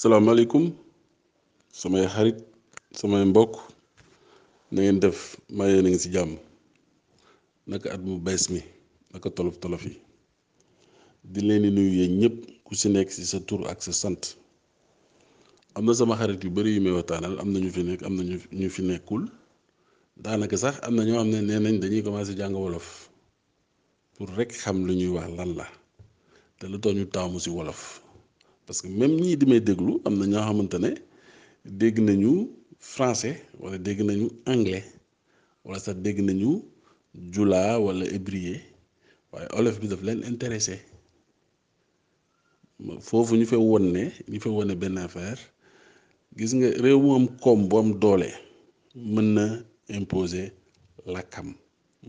salaamaaleykum samay xarit samay mbokk na ngeen def maa yéen a ngi ci jàmm naka at mu bees mi naka tolof tolof yi di leen di nuyu yéen ñëpp ku ci nekk ci sa tur ak sa sant am na sama xarit yu bari yu may waxtaanal am na ñu fi nekk am na ñu fi nekkul daanaka sax am na ñoo xam ne nee nañ dañuy commencé jàng wolof. pour rek xam lu ñuy wax lan la te lu tax ñu taamu si wolof parce que même ñii di may déglu am na ñoo xamante ne dégg nañu français wala dégg nañu anglais wala sax dégg nañu jula wala hébrier waaye olof bi daf leen intéressé foofu ñu fay won ne ñu fay wone benn affaire gis nga réew mu am koom bu am doole mën na imposer làkkam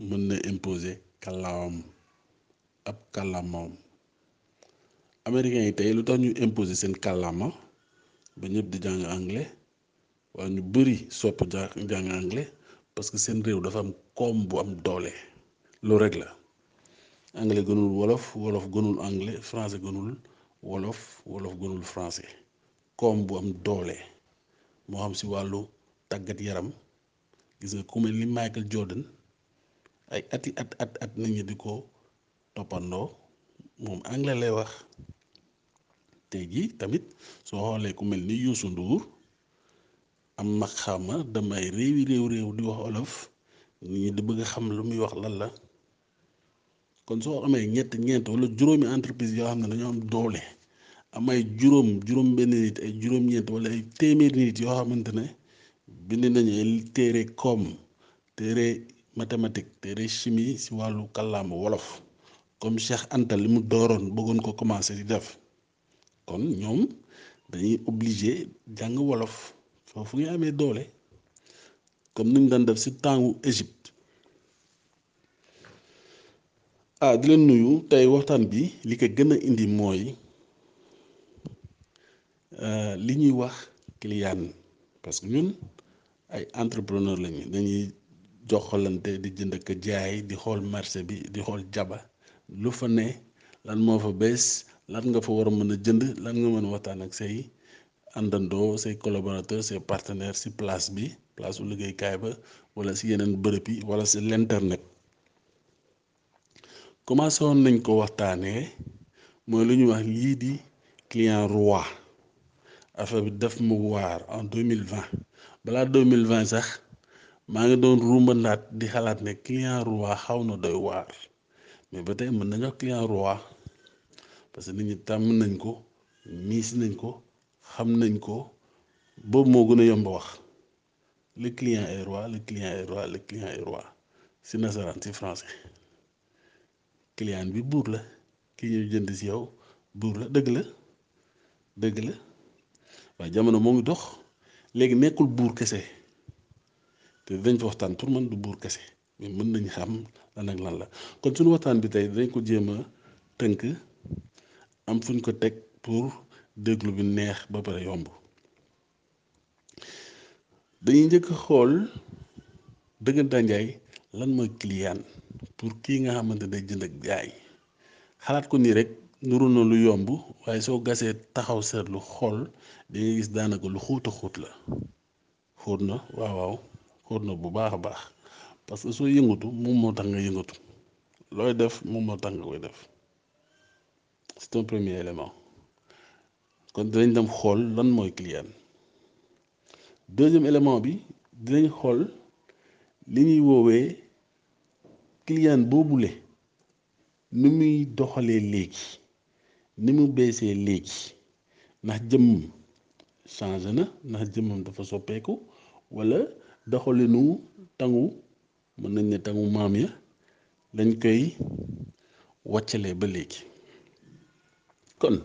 mën na imposer kàllaamam ab kàllaamam américains yi tey lu tax ñu imposer seen kàllaama ba ñëpp di jàng anglais waaw ñu bëri sopp jàng anglais parce que seen réew dafa am koom bu am doole loolu rek la anglais gënul wolof wolof gënul anglais français gënul wolof wolof gënul français koom bu am doole moo xam si wàllu tàggat yaram gis nga ku mel ni Michael Jordan ay ati at at at nit ñi di ko toppandoo moom anglais lay wax tey jii tamit soo xoolee ku mel ni Youssou Ndour am mag xama dem ay réewi réew réew di wax olof nit ñi di bëgg xam lu muy wax lan la kon soo amee ñett ñeent wala juróomi entreprise yoo xam ne dañoo am doole am ay juróom juróom benn nit ay juróom-ñeent wala ay téeméeri nit yoo xamante ne bind nañu ay téere koom téere mathématique téere chimie si wàllu kàllaama wolof comme Cheikh Anta li mu dooroon bëggoon ko commencé di def kon ñoom dañuy obligé jàng wolof foofu nga amee doole comme ni ñu daan def si tàngu Égypte ah di leen nuyu tey waxtaan bi li ko gën a indi mooy euh, li ñuy wax client parce que ñun ay entrepreneur lañu dañuy joxalante di jënd ak jaay di xool marché bi di xool jaba lu fa ne lan moo fa bees lan nga fa war a mën a jënd lan nga mën a waxtaan ak say àndandoo say collaborateur say partenaire si place bi place bu liggéeykaay ba wala si yeneen bërëb yi wala si l'internet commencé woon nañ ko waxtaanee mooy lu ñuy wax lii di client roi affaire bi def ma waar en deux mille vingt balaa deux mille vingt sax maa ngi doon rumbandaat di xalaat ne client roi xaw na doy waar mais ba tey mën nañu wax client roi parce que nit ñi tàmm nañ ko miis nañ ko xam nañ ko boobu moo gën a yomb wax. le client est roi le client est roi le client est roi si nasaraan si français client bi buur la ki ñuy jënd si yow buur la dëgg la dëgg la waaye jamono moo ngi dox léegi nekkul buur kese te dañ ci waxtaan pour man du buur kese mais mën nañ xam lan ak lan la kon suñu waxtaan bi tey dañ ko jéem a tënk am fuñ ko teg pour déglu bi neex ba pare yomb dañuy njëkk xool dëggantaan njaay lan mooy client pour kii nga xamante day jënd ak jaay xalaat ko nii rek nuru na lu yomb waaye soo gasee taxaw seetlu xool di nga gis daanaka lu xóot a xóot la xóot na waaw waaw xóot na bu baax a baax parce que soo yëngatu moom moo tax nga yëngatu looy def moom moo tax nga koy def c'est un premier élément kon dinañ dem xool lan mooy client deuxième élément bi dinañ xool li ñuy woowee client boobule ni muy doxalee léegi ni mu beesee léegi ndax jëmm changé na ndax jëmmam dafa soppeeku wala doxalinu tangu mën nañ ne tangu maam ya lañ koy wàccalee ba léegi kon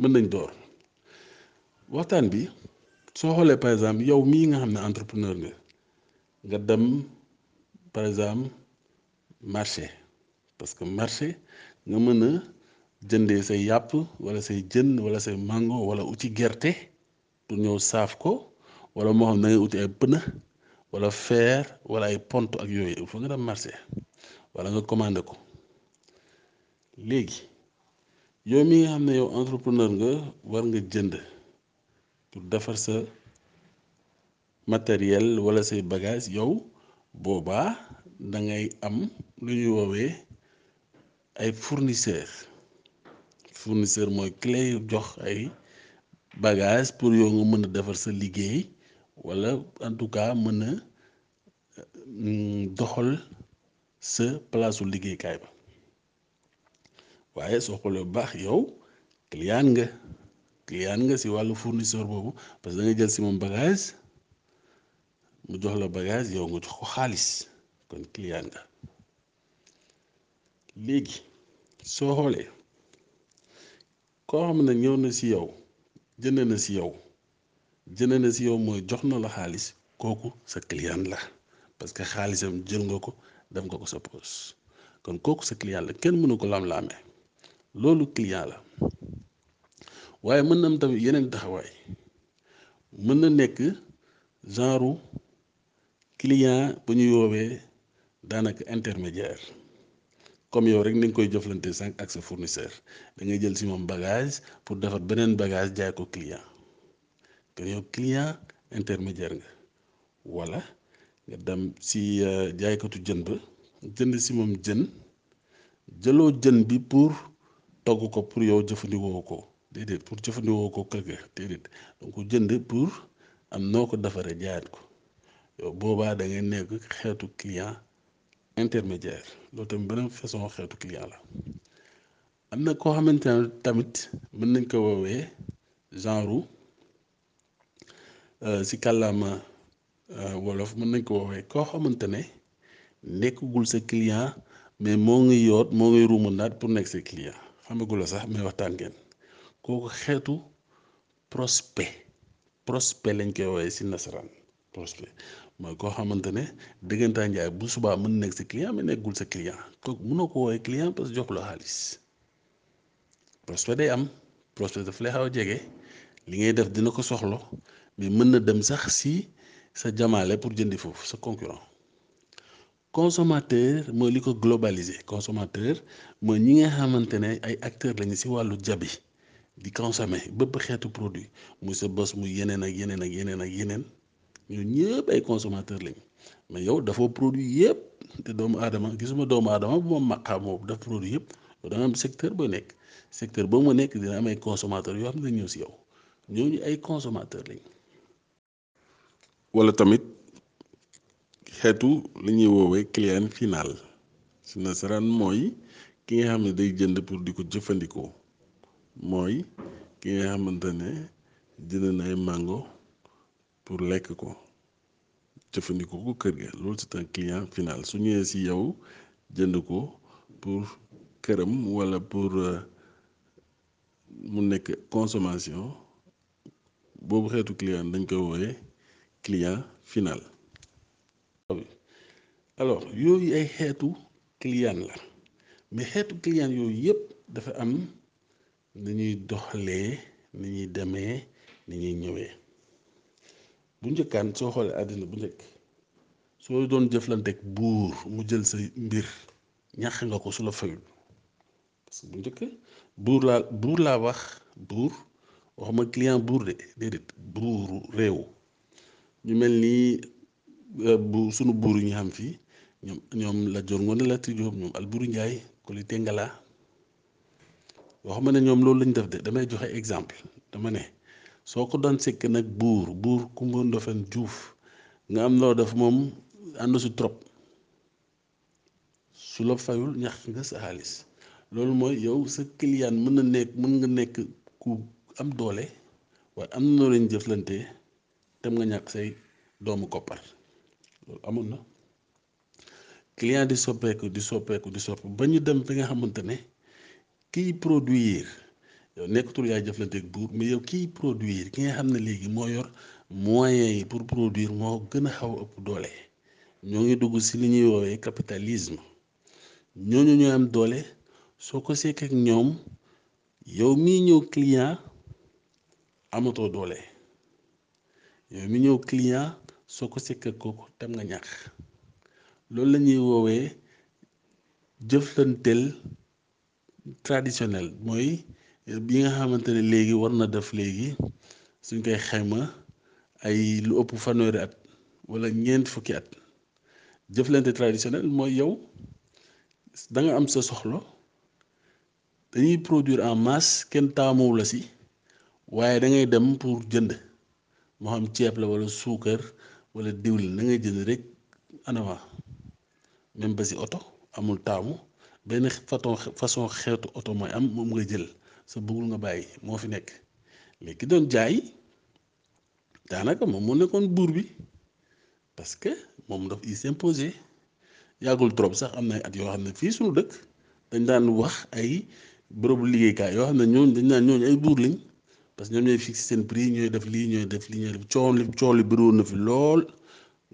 mën nañ door waxtaan bi soo xoolee par exemple yow mii nga xam ne entrepreneur nga nga dem par exemple marché parce que marché nga mën a jëndee say yàpp wala say jën wala say mango wala uti gerte pour ñëw saaf ko wala moo xam da ngay uti ay pneu wala fer wala ay pont ak yooyu il faut nga dem marché wala nga commandé ko léegi yow mi nga xam ne yow entrepreneur nga war nga jënd pour defar sa matériel wala say bagage yow boobaa da ngay am lu ñuy woowee ay fournisseur fournisseur mooy clé yu jox ay bagage pour yow nga mën a defar sa liggéey wala en tout cas mën a mm, doxal sa palaasu liggéeykaay ba waaye soo xoolee bu baax yow client nga client nga si wàllu fournisseur boobu parce que da jël si moom bagage mu jox la bagage yow nga jox ko xaalis kon client nga léegi soo xoolee koo xam ne ñëw na si yow jënd na si yow. jënd na si yow mooy jox na la xaalis kooku sa client la parce que xaalisam jël nga ko def nga ko sa poche kon kooku sa client la kenn mënu ko lam-laame loolu client la waaye mën na am tamit yeneen taxawaay mën na nekk genre client bu ñuy woowee daanaka intermédiaire comme yow rek ni nga koy jëflante sànq ak sa fournisseur da ngay jël si moom bagage pour defar beneen bagage jaay ko client te yow client intermédiaire nga wala nga dem si euh, jaaykatu jën ba jënd si moom jën jëloo jën bi pour togg ko pour yow jëfandikoo ko déedéet pour jëfandikoo ko kër ga déedéet danga ko jënd pour am noo ko defaree jaayaat ko yow boobaa da ngay nekk xeetu client intermédiaire loolu tamit beneen façon xeetu client la am na koo xamante ne tamit mën nañ ko woowee genre euh, si kàllaama euh, wolof mën nañ ko woowee koo xamante ne nekkagul sa client mais moo ngi yoot moo ngi ruuma naat pour nekk sa client xamagula sax mais waxtaan ngeen kooku xeetu prospect prospect lañ koy woowee si nasaraan prospect mooy koo xamante ne dëggantaa njaay bu subaa mën nekk sa client mais nekkul sa client kooku mënoo ko woowee client parce que jox la xaalis prospect day am prospect daf lay xaw a jege li ngay def dina ko soxlo mais mën na dem sax si sa jamaale pour jëndi foofu sa concurrent consommateur mooy li ko globaliser consommateur mooy ñi nga xamante ne ay acteurs lañu si wàllu jabi di consommer bépp xeetu produit muy sa bos muy yeneen ak yeneen ak yeneen ak yeneen ñoo ñëpp ay consommateur lañ mais yow dafa produit yëpp te doomu aadama gisuma doomu aadama bu moom maqaam boobu daf produit yëpp da nga am secteur boo nekk secteur boo ma nekk dina am ay consommateur yoo xam ne ñëw si yow ñooñu ay consommateur lañ wala tamit xeetu li ñuy woowee client final si nasaraan mooy ki nga xam ne day jënd pour di ko jëfandikoo mooy ki nga xamante ne jënd na ay mango pour lekk ko jëfandikoo ko kër ga loolu c'est un client final su ñëwee si yow jënd ko pour këram wala pour euh, mu nekk consommation boobu xeetu client dañ koy wooye client final alors yooyu ay xeetu client la mais xeetu client yooyu yëpp dafa am ni ñuy doxalee ni ñuy demee ni ñuy ñëwee bu njëkkaan soo xoolee àddina bu njëkk soo doon jëflanteeg buur mu jël sa mbir ñax nga ko su la fayul parce que bu njëkk buur laa buur laa wax buur waxuma client buur de déedéet buuru réew ñu mel ni euh, bu sunu buur yi ñu xam fii ñoom ñoom la Joor Ngoone Latir Jóob ñoom Alburi Njaay Koli Tengala waxuma ne ñoom loolu lañ def de damay joxe exemple dama ne soo ko doon sekk nag buur buur Kumba Ndofen Juuf nga am loo def moom ànd si trop su la fayul ñax nga sa xaalis loolu mooy yow sa client mën na nekk mën nga nekk ku am doole waaye am na noo leen jëflante dem nga ñàkk say doomu koppar loolu amoon na client di soppeeku di soppeeku di soppeeku ba ñu dem fi nga xamante ne kiy produire yow nekkatul yaay jëflante ak buur mais yow kiy produire ki nga xam ne léegi moo yor moyens yi pour produire moo gën a xaw a ëpp doole ñoo ngi dugg si li ñuy woowee capitalisme ñooñu ñoo am doole soo ko seek ak ñoom yow mii ñëw client amatoo doole yow mi ñëw client soo ko sekk ak kooku tam nga ñàkk loolu la ñuy woowee jëflanteel traditionnel mooy euh, bi nga xamante ne léegi war na def léegi suñ koy xayma ay lu ëpp fanweeri at wala ñeent fukki at jëflante traditionnel mooy yow da nga am sa soxla dañuy produire en masse kenn taamuw la si waaye da ngay dem pour jënd moo xam ceeb la wala suukar wala diwlin da ngay jënd rek en avant même ba si oto amul taamu benn façon façon xeetu oto mooy am moom nga jël sa bëggul nga bàyyi moo fi nekk mais ki doon jaay daanaka moom moo nekkoon buur bi parce que moom daf il s'imposé yàggul trop sax am na at yoo xam ne fii suñu dëkk dañ daan wax ay bërëbu liggéeykaay yoo xam ne ñooñu dañ naan ñooñu ay buur lañ parce que ñoom ñooy fixé seen prix ñooy def lii ñooy def lii ñooy def coow li coow li bëriwoon na fi lool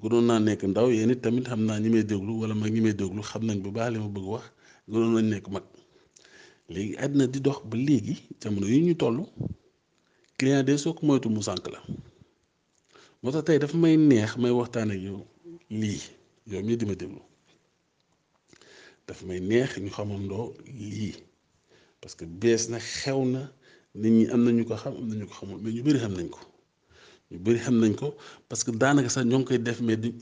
gënoon naa nekk ndaw yéen it tamit xam naa ñi may déglu wala mag ñi may déglu xam nañ bu baax li ma bëgg wax gënoon nañ nekk mag léegi àddina di dox ba léegi jamono yi ñu toll client de soo ko moytu mu sànq la moo tax tey dafa may neex may waxtaan ak yow lii yow mii di ma déglu dafa may neex ñu xamandoo lii parce que bees na xew na nit ñi am na ñu ko xam am na ñu ko xamul mais ñu bëri xam nañ ko. ñu bëri xam nañ ko parce que daanaka sax ñoo ngi koy def mais duñ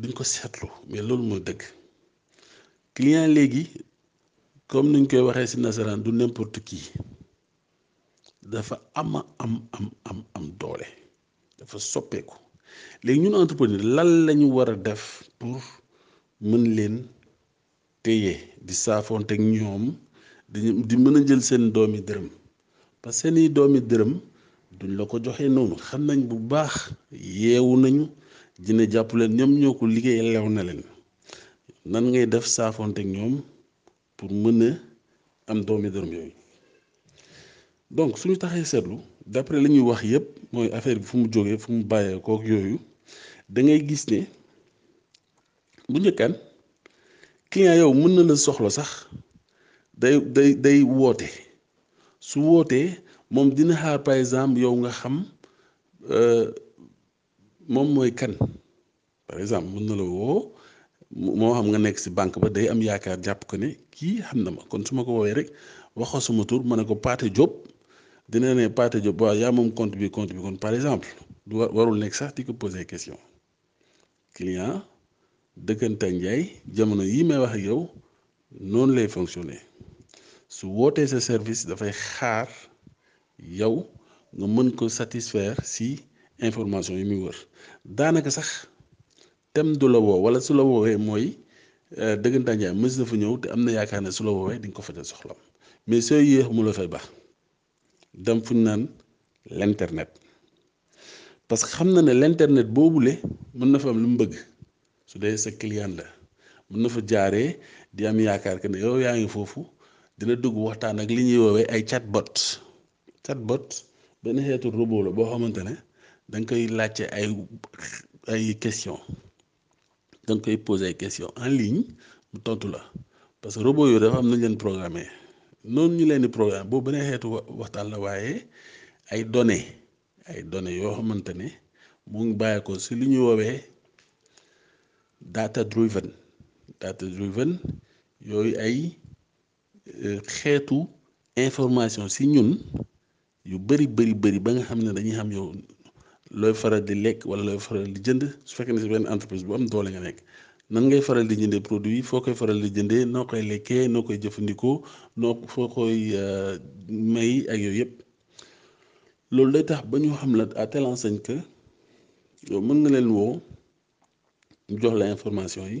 duñ ko seetlu mais loolu mooy dëgg client léegi comme niñ koy waxee si nasaraan du n'importe qui dafa ama am am am am doole dafa soppeeku léegi ñun entrepreneur lan la ñu war a def pour mën leen téye di saafoonte ak ñoom di mën a jël seen doomi dërëm parce que seeni doomi dërëm duñ la ko joxe noonu xam nañ bu baax yeewu nañu dina jàpp leen ñoom ñoo ko liggéey lew na leen nan ngay def saafoonte ak ñoom pour mën a am doomi dërëm yooyu donc suñu taxee seetlu d'après li ñuy wax yépp mooy affaire bi fu mu jógee fu mu bàyyee kook yooyu da ngay gis ne bu njëkkaan client yow mën na la soxla sax day day day woote su wootee moom dina xaar par exemple yow nga xam euh, moom mooy kan par exemple mën na la woo moo xam nga nekk si banque ba day am yaakaar jàpp ko ne kii xam na ma kon su ma ko woowee rek wax ko sama tur ma ne ko Pathé Diop dina ne Pathé Diop waaw yaa moom compte bi compte bi kon par exemple du warul nekk sax di ko poser question client dëkkante ak njaay jamono yi may wax ak yow noonu lay fonctionner su wootee sa service dafay xaar yow nga mën ko satisfaire si information yi muy wër daanaka sax tem du la woo wala su la woowee mooy euh, dëggantaan njaay mës na fa ñëw te am na yaakaar ne su la woowee di nga ko fajal soxlam mais sooy yéex mu la fay baax dem fu ñu naan l'internet parce que xam na ne l'internet boobule mën na fa am lu mu bëgg su dee sa client la mën na fa jaaree di am yaakaar que ne yow yaa ngi foofu dina dugg waxtaan ak li ñuy woowee ay chatbot chatbot benn xeetu robot la boo xamante ne da nga koy laajte ay ay question da nga koy poser ay question en ligne mu tontu la parce que robot yooyu dafa am nañ leen programmé noonu ñu leen di programme boobu beneen xeetu waxtaan la waaye ay données ay données yoo xamante ne mu ngi bàyyi ko si li ñu woowee data driven data driven yooyu ay euh, xeetu information si ñun yu bari bari bari ba nga xam ne dañuy xam yow looy faral di lekk wala looy faral di jënd su fekkee ne si benn entreprise bu am doole nga nekk nan ngay faral di jëndee produit foo koy faral di jëndee noo koy lekkee noo koy jëfandikoo noo foo koy euh, may ak yooyu yëpp loolu day tax ba ñu xam la à telle enseigne que yow mën nga leen woo jox la information yi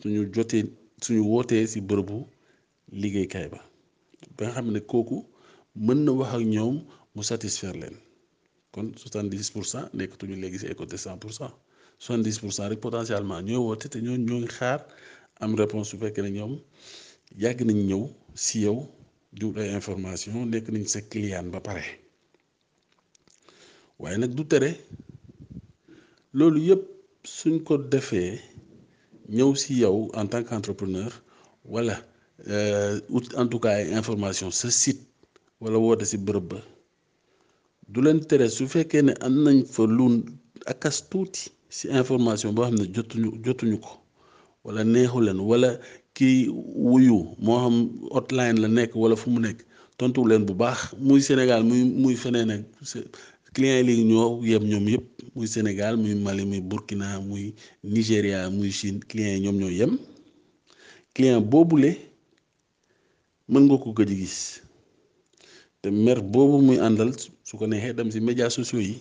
suñu jotee suñu wootee si bërëbu liggéeykaay ba ba nga xam ne kooku mën na wax ak ñoom mu satisfaire leen kon 70 pour cent nekkatuñu léegi si ay côté 100 pour cent 70 pour cent rek potentiellement ñooy woote te ñoo ñoo ngi xaar am réponse su fekkee ne ñoom yàgg nañ ñëw si yow di ay information nekk nañ sa client ba pare waaye nag du tere loolu yëpp suñ ko defee ñëw si yow en tant qu'entrepreneur wala euh, ut en tout cas ay information sa site wala woote si bërëb ba du leen tere su fekkee ne am nañ fa lu akas tuuti si information boo xam ne jotuñu jotuñu ko wala neexu leen wala kii wuyu moo xam hotline la nekk wala fu mu nekk tontu leen bu baax muy Sénégal muy muy feneen ak client yi léegi ñoo yem ñoom yëpp muy Sénégal muy Mali muy Burkina muy Nigéria muy Chine client yi ñoom ñoo yem client boobule mën nga ko gëj gis te mer boobu muy àndal su ko neexee dem si médias sociaux yi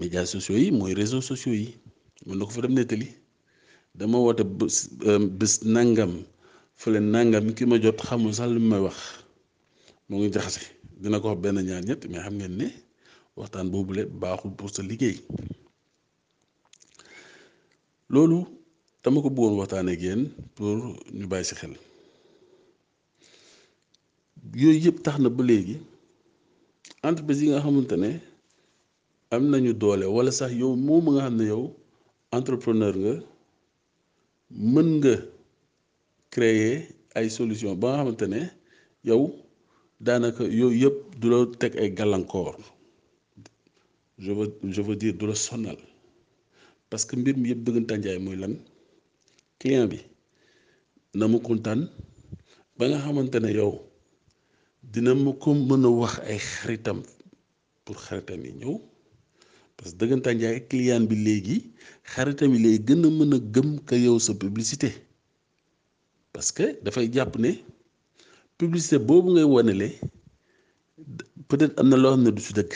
médias sociaux yi mooy réseaux sociaux yi mën na ko fa dem nettali dama woote bés euh, bés nangam fële nangam ki ma jot xamul sax lu may wax moo ngi jaxase dina ko wax benn ñaar ñett mais xam ngeen ne waxtaan boobule baaxul pour sa liggéey loolu dama ko bëggoon waxtaan ak yéen pour ñu bàyyi si xel yooyu yëpp tax na ba léegi entreprise yi nga xamante ne am nañu doole wala sax yow moom nga xam ne yow entrepreneur nga mën nga créer ay solution ba nga xamante ne yow daanaka yooyu yëpp du la teg ay gàllankoor je veux je veux dire du la sonnal parce que mbir mi yëpp dëggantaan jaay mooy lan client bi na mu kontaan ba nga xamante ne yow dina ma ko mën a wax ay xaritam pour xaritam yi ñëw parce que dëggantaan jaay client bi léegi xaritam yi lay gën a mën a gëm ka yow sa publicité parce que dafay jàpp ne publicité boobu ngay wanele peut-être am na loo xam ne du ci dëkk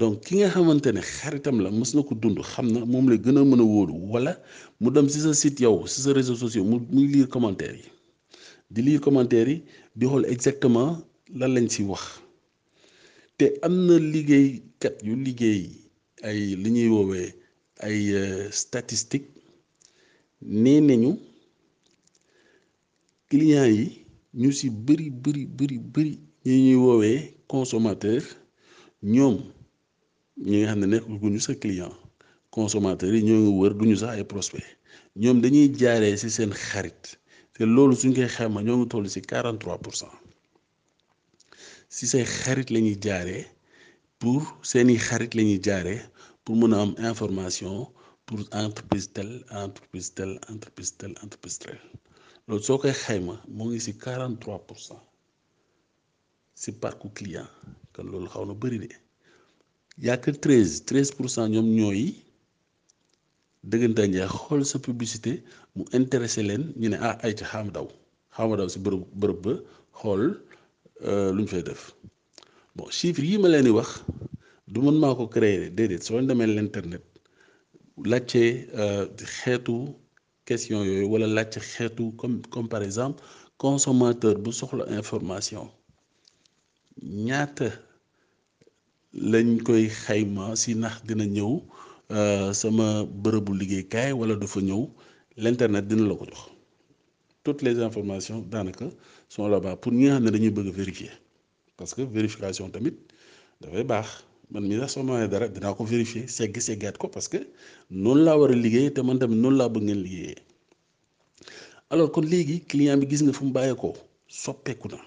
donc ki nga xamante ne xaritam la mës na ko dund xam na moom la gën a mën a wóolu wala mu dem ci sa site yow ci sa réseaux sociaux mu muy lire commentaire yi di lire commentaire yi di xool exactement lan lañ ci wax te am na liggéeykat yu liggéey ay li ñuy woowee ay euh, statistique nee nañu client yi ñu ci bëri bëri bëri bëri ñi ñuy woowee consommateur ñoom ñi nga xam ne nekk guñu sa client consommateur yi ñoo ngi wër duñu sax ay prospect ñoom dañuy jaaree ci seen xarit te loolu suñ koy xayma ñoo ngi toll ci 43 pour cent si say xarit la ñuy jaaree pour seeni xarit la ñuy jaaree pour mën a am information pour entreprise tel entreprise tel entreprise tel entreprise tel loolu soo koy xayma mu ngi si 43 pour cent si parcours client kon loolu xaw na bëri de yàq 13 13 pour cent ñoom ñooy. dëggantaan jaay xool sa publicité mu intéressé leen ñu ne ah ay ca xaama daw xaama daw si bërëb bërëb ba xool euh, lu ñu fay def bon chiffre yi ma leen di wax du mën maa ko créer déedéet soo demee l'internet laajte euh, xeetu question yooyu wala laajte xeetu comme comme par exemple consommateur bu soxla information ñaata lañ koy xayma si ndax dina ñëw euh, sama bërëbu liggéeykaay wala du fa ñëw l'internet dina la ko jox toutes les informations daanaka sont là-bas pour ñi nga xam ne dañuy bëgg vérifier parce que vérification tamit dafay baax man mii sax soo ma dara dinaa ko vérifier segg seggaat ko parce que noonu laa war a liggéey te man tamit noonu laa bëgg ngeen liggéeyee alors kon léegi client bi gis nga fu mu bàyyeekoo soppeeku na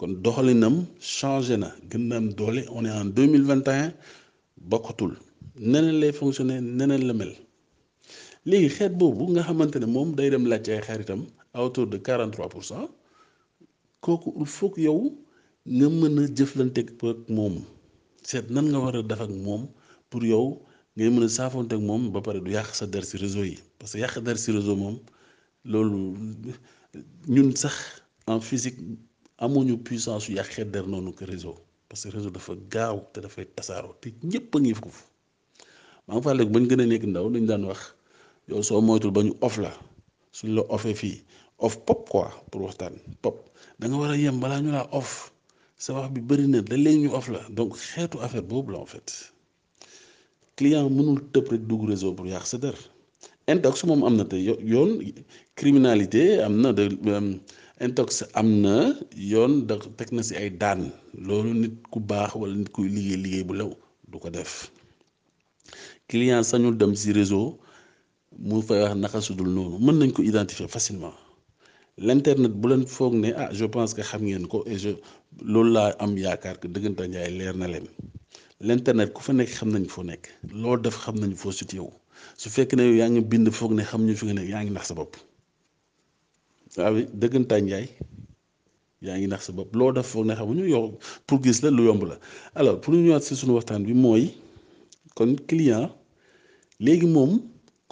kon doxalinam changé na gën na am doole on est en deux mille vingt et un bokkatul neneen lay fonctionné neneen la mel léegi xeet boobu nga xamante ne moom day dem laaj ay xaritam à hauteur de quarante trois pour cent kooku il faut que yow nga mën a jëflanteeg ak moom seet nan nga war a def ak moom pour yow ngay mën a saafoonteeg moom ba pare du yàq sa der si réseau yi parce que yàq der si réseau moom. loolu ñun sax en physique amuñu puissance yu yàqee der noonu ko réseau parce que réseau dafa gaaw te dafay tasaaroo te ñëpp a ngi foofu maa ngi fàttaliku ba ñu gën a nekk ndaw dañu daan wax yow soo moytul ba ñu off la suñ la offee fii off pop quoi pour waxtaan pop da nga war a yem balaa ñu laa off sa wax bi bëri na da léegi ñu off la donc xeetu affaire boobu la en fait. client mënul tëb rek dugg réseau pour yàq sa der intox moom am na te yoon criminalité am na de euh, intox am na yoon da teg na si ay daan loolu nit ku baax wala nit kuy liggéey liggéey bu lew du ko def client sañul dem si réseau mu fay wax naka su dul noonu mën nañ ko identifier facilement l'internet bu leen foog ne ah je pense que xam ngeen ko et je loolu laa am yaakaar que dëggantaan njaay leer na leen l'internet ku fa nekk xam nañ foo nekk loo def xam nañ foo situé wu su fekk ne yow yaa ngi bind foog ne xam ñu fi nga nekk yaa ngi nax sa bopp waaw ah dëggantaan njaay yaa ngi nax sa bopp loo def foog ne xamuñu yow pour gis la lu yomb la alors pour ñu ñëwaat si suñu waxtaan bi mooy kon client léegi moom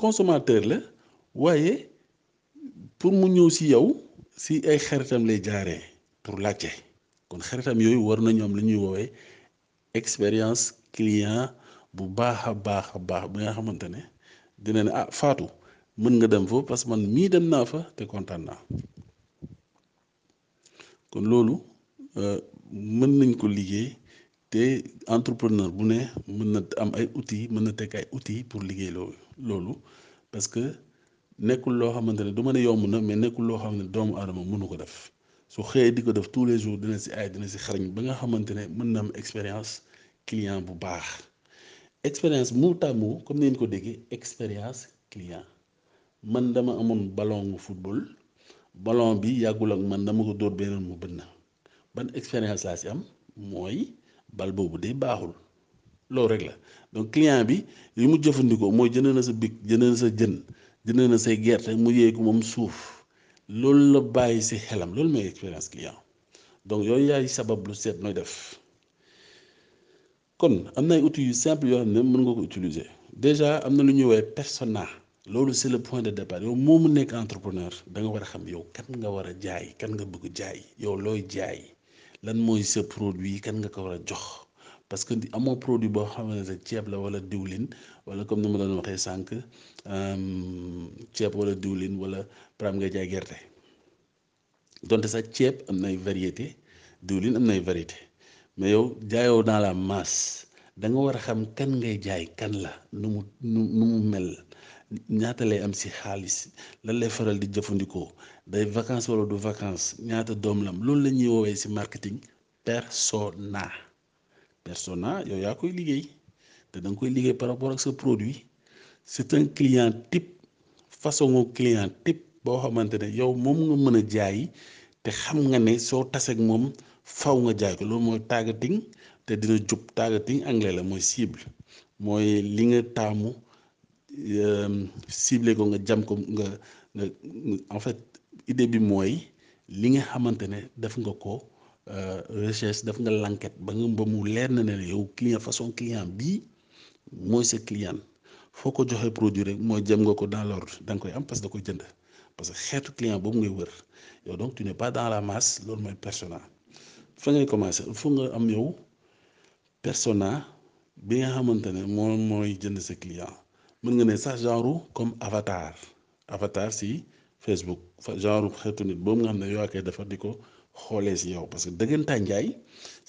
consommateur la waaye pour mu ñëw si yow si ay xaritam lay jaaree pour laajte kon xaritam yooyu war na ñoom li ñuy woowee expérience client bu baax a baax a baax bi nga xamante ne dina ne ah faatu mën nga dem foofu parce que man mii dem naa fa te kontaan naa kon loolu euh, mën nañ ko liggéey te entrepreneur bu ne mën na am ay outils mën na teg ay outils pour liggéey loolu loolu parce que nekkul loo xamante ne du ma ne yomb na mais nekkul loo xam ne doomu aadama mënu ko def su xëyee di ko def tous les jours dina si ay dina si xarañ ba nga xamante ne mën na am expérience client bu baax expérience mu tàmmu comme ni ngeen ko déggee expérience client man dama amoon ballon football ballon bi yàggul ak man dama ko dóor beneen mu bënn ban expérience laa si am mooy bal boobu de baaxul loolu rek la donc client bi li mu jëfandikoo mooy jënd na sa bic jënd na sa jën jënd na say gerte mu yéey ko moom suuf loolu la bàyyi si xelam loolu mooy expérience client donc yooyu yaay sabab lu seet nooy def. kon am na ay outils yu simple yoo xam ne mën nga ko utiliser déjà am na lu ñuy woowee persona loolu c'est le point de départ yow moomu nekk entrepreneur da nga war a xam yow kan nga war a jaay kan nga bëgg jaay yow looy jaay lan mooy sa produit kan nga ko war a jox parce que amoo produit boo xam ne rek ceeb la wala diwlin wala comme ni ma doon waxee sànq euh, ceeb wala diwlin wala par exemple nga jaay gerte. donte sax ceeb am nay variété diwlin am nay variété mais yow jaayoo dans la masse da nga war a xam kan ngay jaay kan la nu mu nu mu mel ñaata lay am si xaalis lan lay faral di jëfandikoo day vacances wala du vacances ñaata doom lam loolu la ñuy woowee si marketing persona persona yow yaa koy liggéey te da nga koy liggéey par rapport ak sa produit c'est un client type façon client type boo xamante ne yow moom nga mën a jaay te xam nga ne soo taseeg moom faw nga jaay ko loolu mooy targeting te dina jub targeting anglais la mooy cible mooy li nga taamu euh, ciblé ko nga jam ko nga nga en fait idée bi mooy li nga xamante ne def nga ko euh, recherche def nga l'enquête ba nga ba mu leer na ne yow client façon client bii mooy sa client foo ko joxee produit rek mooy jëm nga ko dans l'ordre da nga koy am parce que da koy jënd parce que xeetu client boobu ngay wër yow donc tu n'es pas dans la masse loolu mooy persona fa ngay commencer foog nga am yow persona bi nga xamante ne moom mooy jënd sa client mën nga ne sax genre comme avatar avatar si Facebook genre xeetu nit boobu nga xam ne yow a koy defar di ko xoolee si yow parce que dëggantaan njaay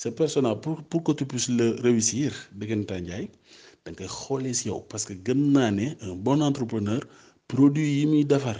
sa persona pour pour que tu puisses le réussir dëggantaan njaay da nga koy xoolee si yow parce que gëm naa ne un bon entrepreneur produit yi muy defar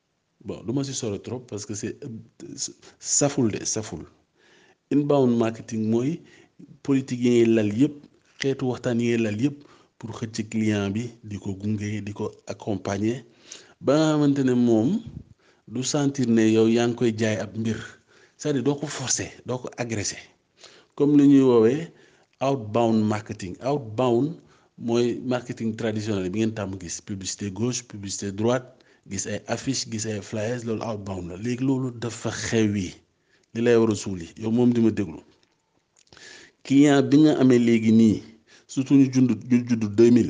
bon du ma si sore trop parce que c'est saful de saful inbound marketing mooy politique yi ngay lal yëpp xeetu waxtaan yi ngay lal yëpp pour xëcc client bi di ko gunge di ko accompagner ba nga xamante ne moom du sentir ne yow yaa ngi koy jaay ab mbir cest à doo ko forcer doo ko agresser comme li ñuy woowee outbound marketing outbound mooy marketing traditionnel bi ngeen tàmm gis publicité gauche publicité droite gis ay affiche gis ay flyers loolu outbound la léegi loolu dafa xew yi li lay war a suul yi yow moom di ma déglu client bi nga amee léegi nii surtout ñu jund ñu judd 2000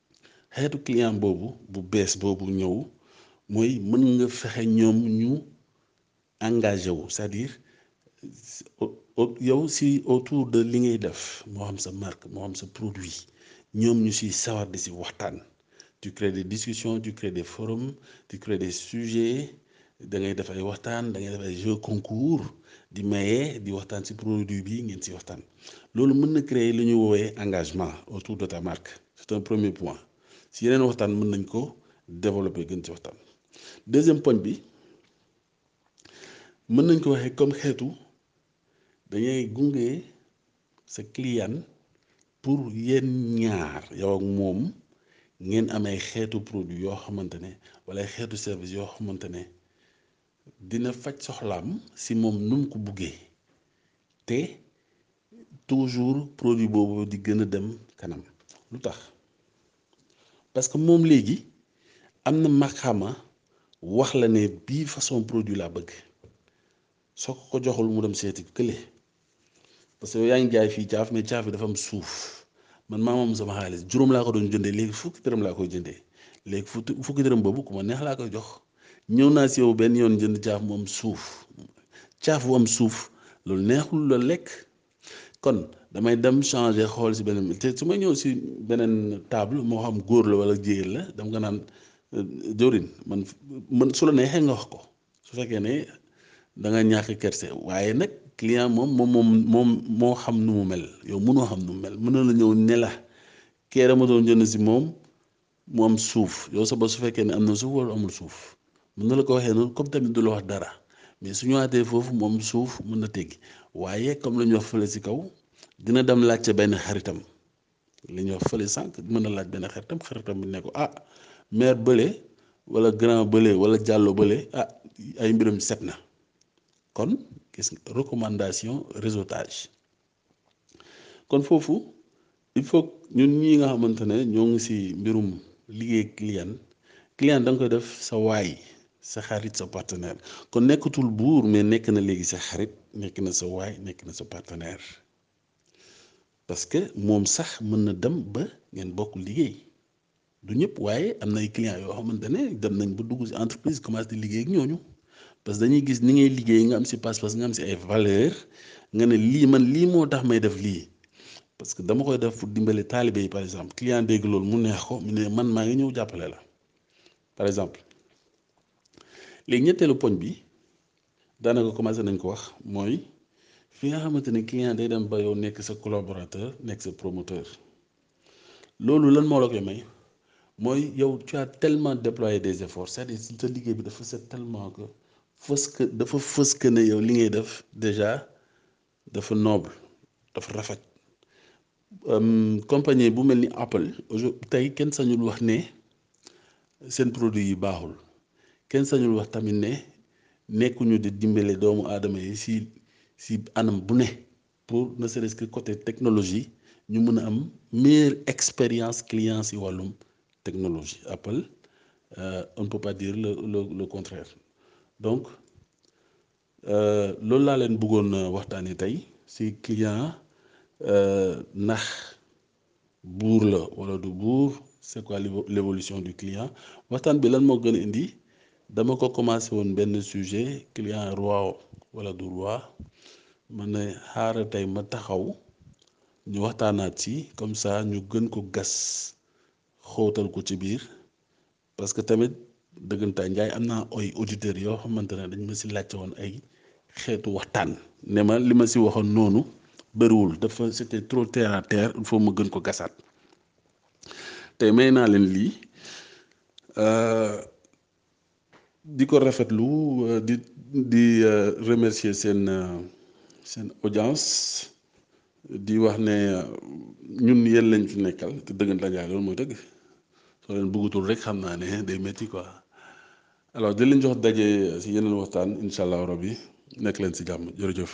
xeetu client boobu bu bees boobu ñëw mooy mën nga fexe ñoom ñu engagé wu cest dire yow si autour de li ngay def moo xam sa marque moo xam sa produit ñoom ñu si sawar di si waxtaan tu crées des discussions tu crées des forums tu crées des sujets da ngay def ay waxtaan da ngay def ay jeux concours di maye di waxtaan si produit bi ngeen si waxtaan loolu mën na créer lu ñu woowee engagement autour de ta marque c'est un premier point si yeneen waxtaan mën nañ ko développer gën ci waxtaan deuxième point bi mën nañ ko waxee comme xeetu dañuy gunge sa client pour yéen ñaar yow ak moom ngeen amee xeetu produit yoo xamante ne wala xeetu service yoo xamante ne dina faj soxlaam si moom nu mu ko buggee te toujours produit boobu di gën a dem kanam lu tax parce que moom léegi am na maqaama wax la ne bii façon produit laa bëgg soo ko ko joxul mu dem seeti kële parce que yaa ngi jaay fii caaf mais caaf bi dafa am suuf man maa moom sama xaalis juróom laa ko doon jëndee léegi fukki dërëm laa koy jëndee léegi fukki dërëm boobu ku ma neex laa koy jox ñëw naa si yow benn yoon jënd caaf moom suuf caaf bu am suuf loolu neexul la lekk kon damay dem changer xool si beneen te su ma ñëw si beneen table moo xam góor la wala jigéen la dama nga naan euh, jëwrin man man su la neexee nga wax ko su fekkee ne da nga ñàkk kerse waaye nag client moom moom moom moom moo xam nu mu mel yow mënoo xam nu mu mel mën na la ñëw ne la kee dama doon jënd si moom mu am suuf yow sa ba su fekkee ne am na suuf wala amul suuf mën na la ko waxee noonu comme tamit du la wax dara mais su ñëwaatee foofu moom suuf mën na teggi waaye comme la ñu wax fële si kaw dina dem laajte benn xaritam. li ñuy wax fële sànq mën na laaj benn xaritam xaritam bi ne ko ah maire bële wala grand bële wala jàllo bële ah ay mbiram set na kon gis recommandation réseautage kon foofu il faut ñun ñi nga xamante ne ñoo ngi si mbirum liggéey client client da nga koy def sa waay sa xarit sa partenaire kon nekkatul buur mais nekk na léegi sa xarit nekk na sa waay nekk na sa partenaire parce que moom sax mën na dem ba ngeen bokk liggéey du ñëpp waaye am na ay clients yoo xamante ne dem nañ ba dugg si entreprise commencé di liggéey ak ñooñu parce que dañuy gis ni ngay liggéey nga am si pas-pas nga am si ay valeur nga ne lii man lii moo tax may def lii parce que dama koy def pour dimbale taalibe yi par exemple client dégg loolu mu neex ko mu ne man maa ngi ñëw jàppale la par exemple léegi ñetteelu poñ bi daanaka commencé nañ ko wax mooy fi nga xamante ni client day dem ba yow nekk sa collaborateur nekk sa promoteur loolu lan moo la koy may mooy yow tu as tellement déployé des efforts c'est-à-dire sa liggéey bi dafa set tellement que fës que dafa fës que ne yow li ngay def déjà. dafa noble dafa rafet compagnie bu mel ni Apple tey kenn sañul wax ne seen produit yi baaxul kenn sañul wax tamit ne nekkuñu di dimbale doomu aadama yi si si anam bu ne pour ne serait-ce que côté technologie ñu mën a am meilleure expérience client si wàllum technologie Apple euh, on ne peut pas dire le le le contraire donc Euh, loolu laa leen bëggoon euh, waxtaanee tey si client euh, ndax buur la wala du buur c'est quoi l'évolution du client waxtaan bi lan moo gën a indi dama ko commencé woon benn sujet client roi wala du roi ma ne xaaral tey ma taxaw ñu waxtaanaat ci comme ça ñu gën ko gas xóotal ko ci biir parce que tamit dëggantaan njaay am naa ay auditeurs yoo xamante ne dañ ma si laajte woon ay xeetu waxtaan ne ma li ma si waxoon noonu bëriwul dafa c'était trop terre à terre il faut ma gën ko gasaat tey may naa leen lii euh, di ko rafetlu euh, di di euh, remercier seen seen audience di wax ne ñun yéen lañ fi nekkal te dëggantaan yaay loolu mooy dëgg soo leen bëggatul rek xam naa ne day métti quoi alors di leen jox daje si yeneen waxtaan incha allah rabbi nekk leen si jàmm jërëjëf.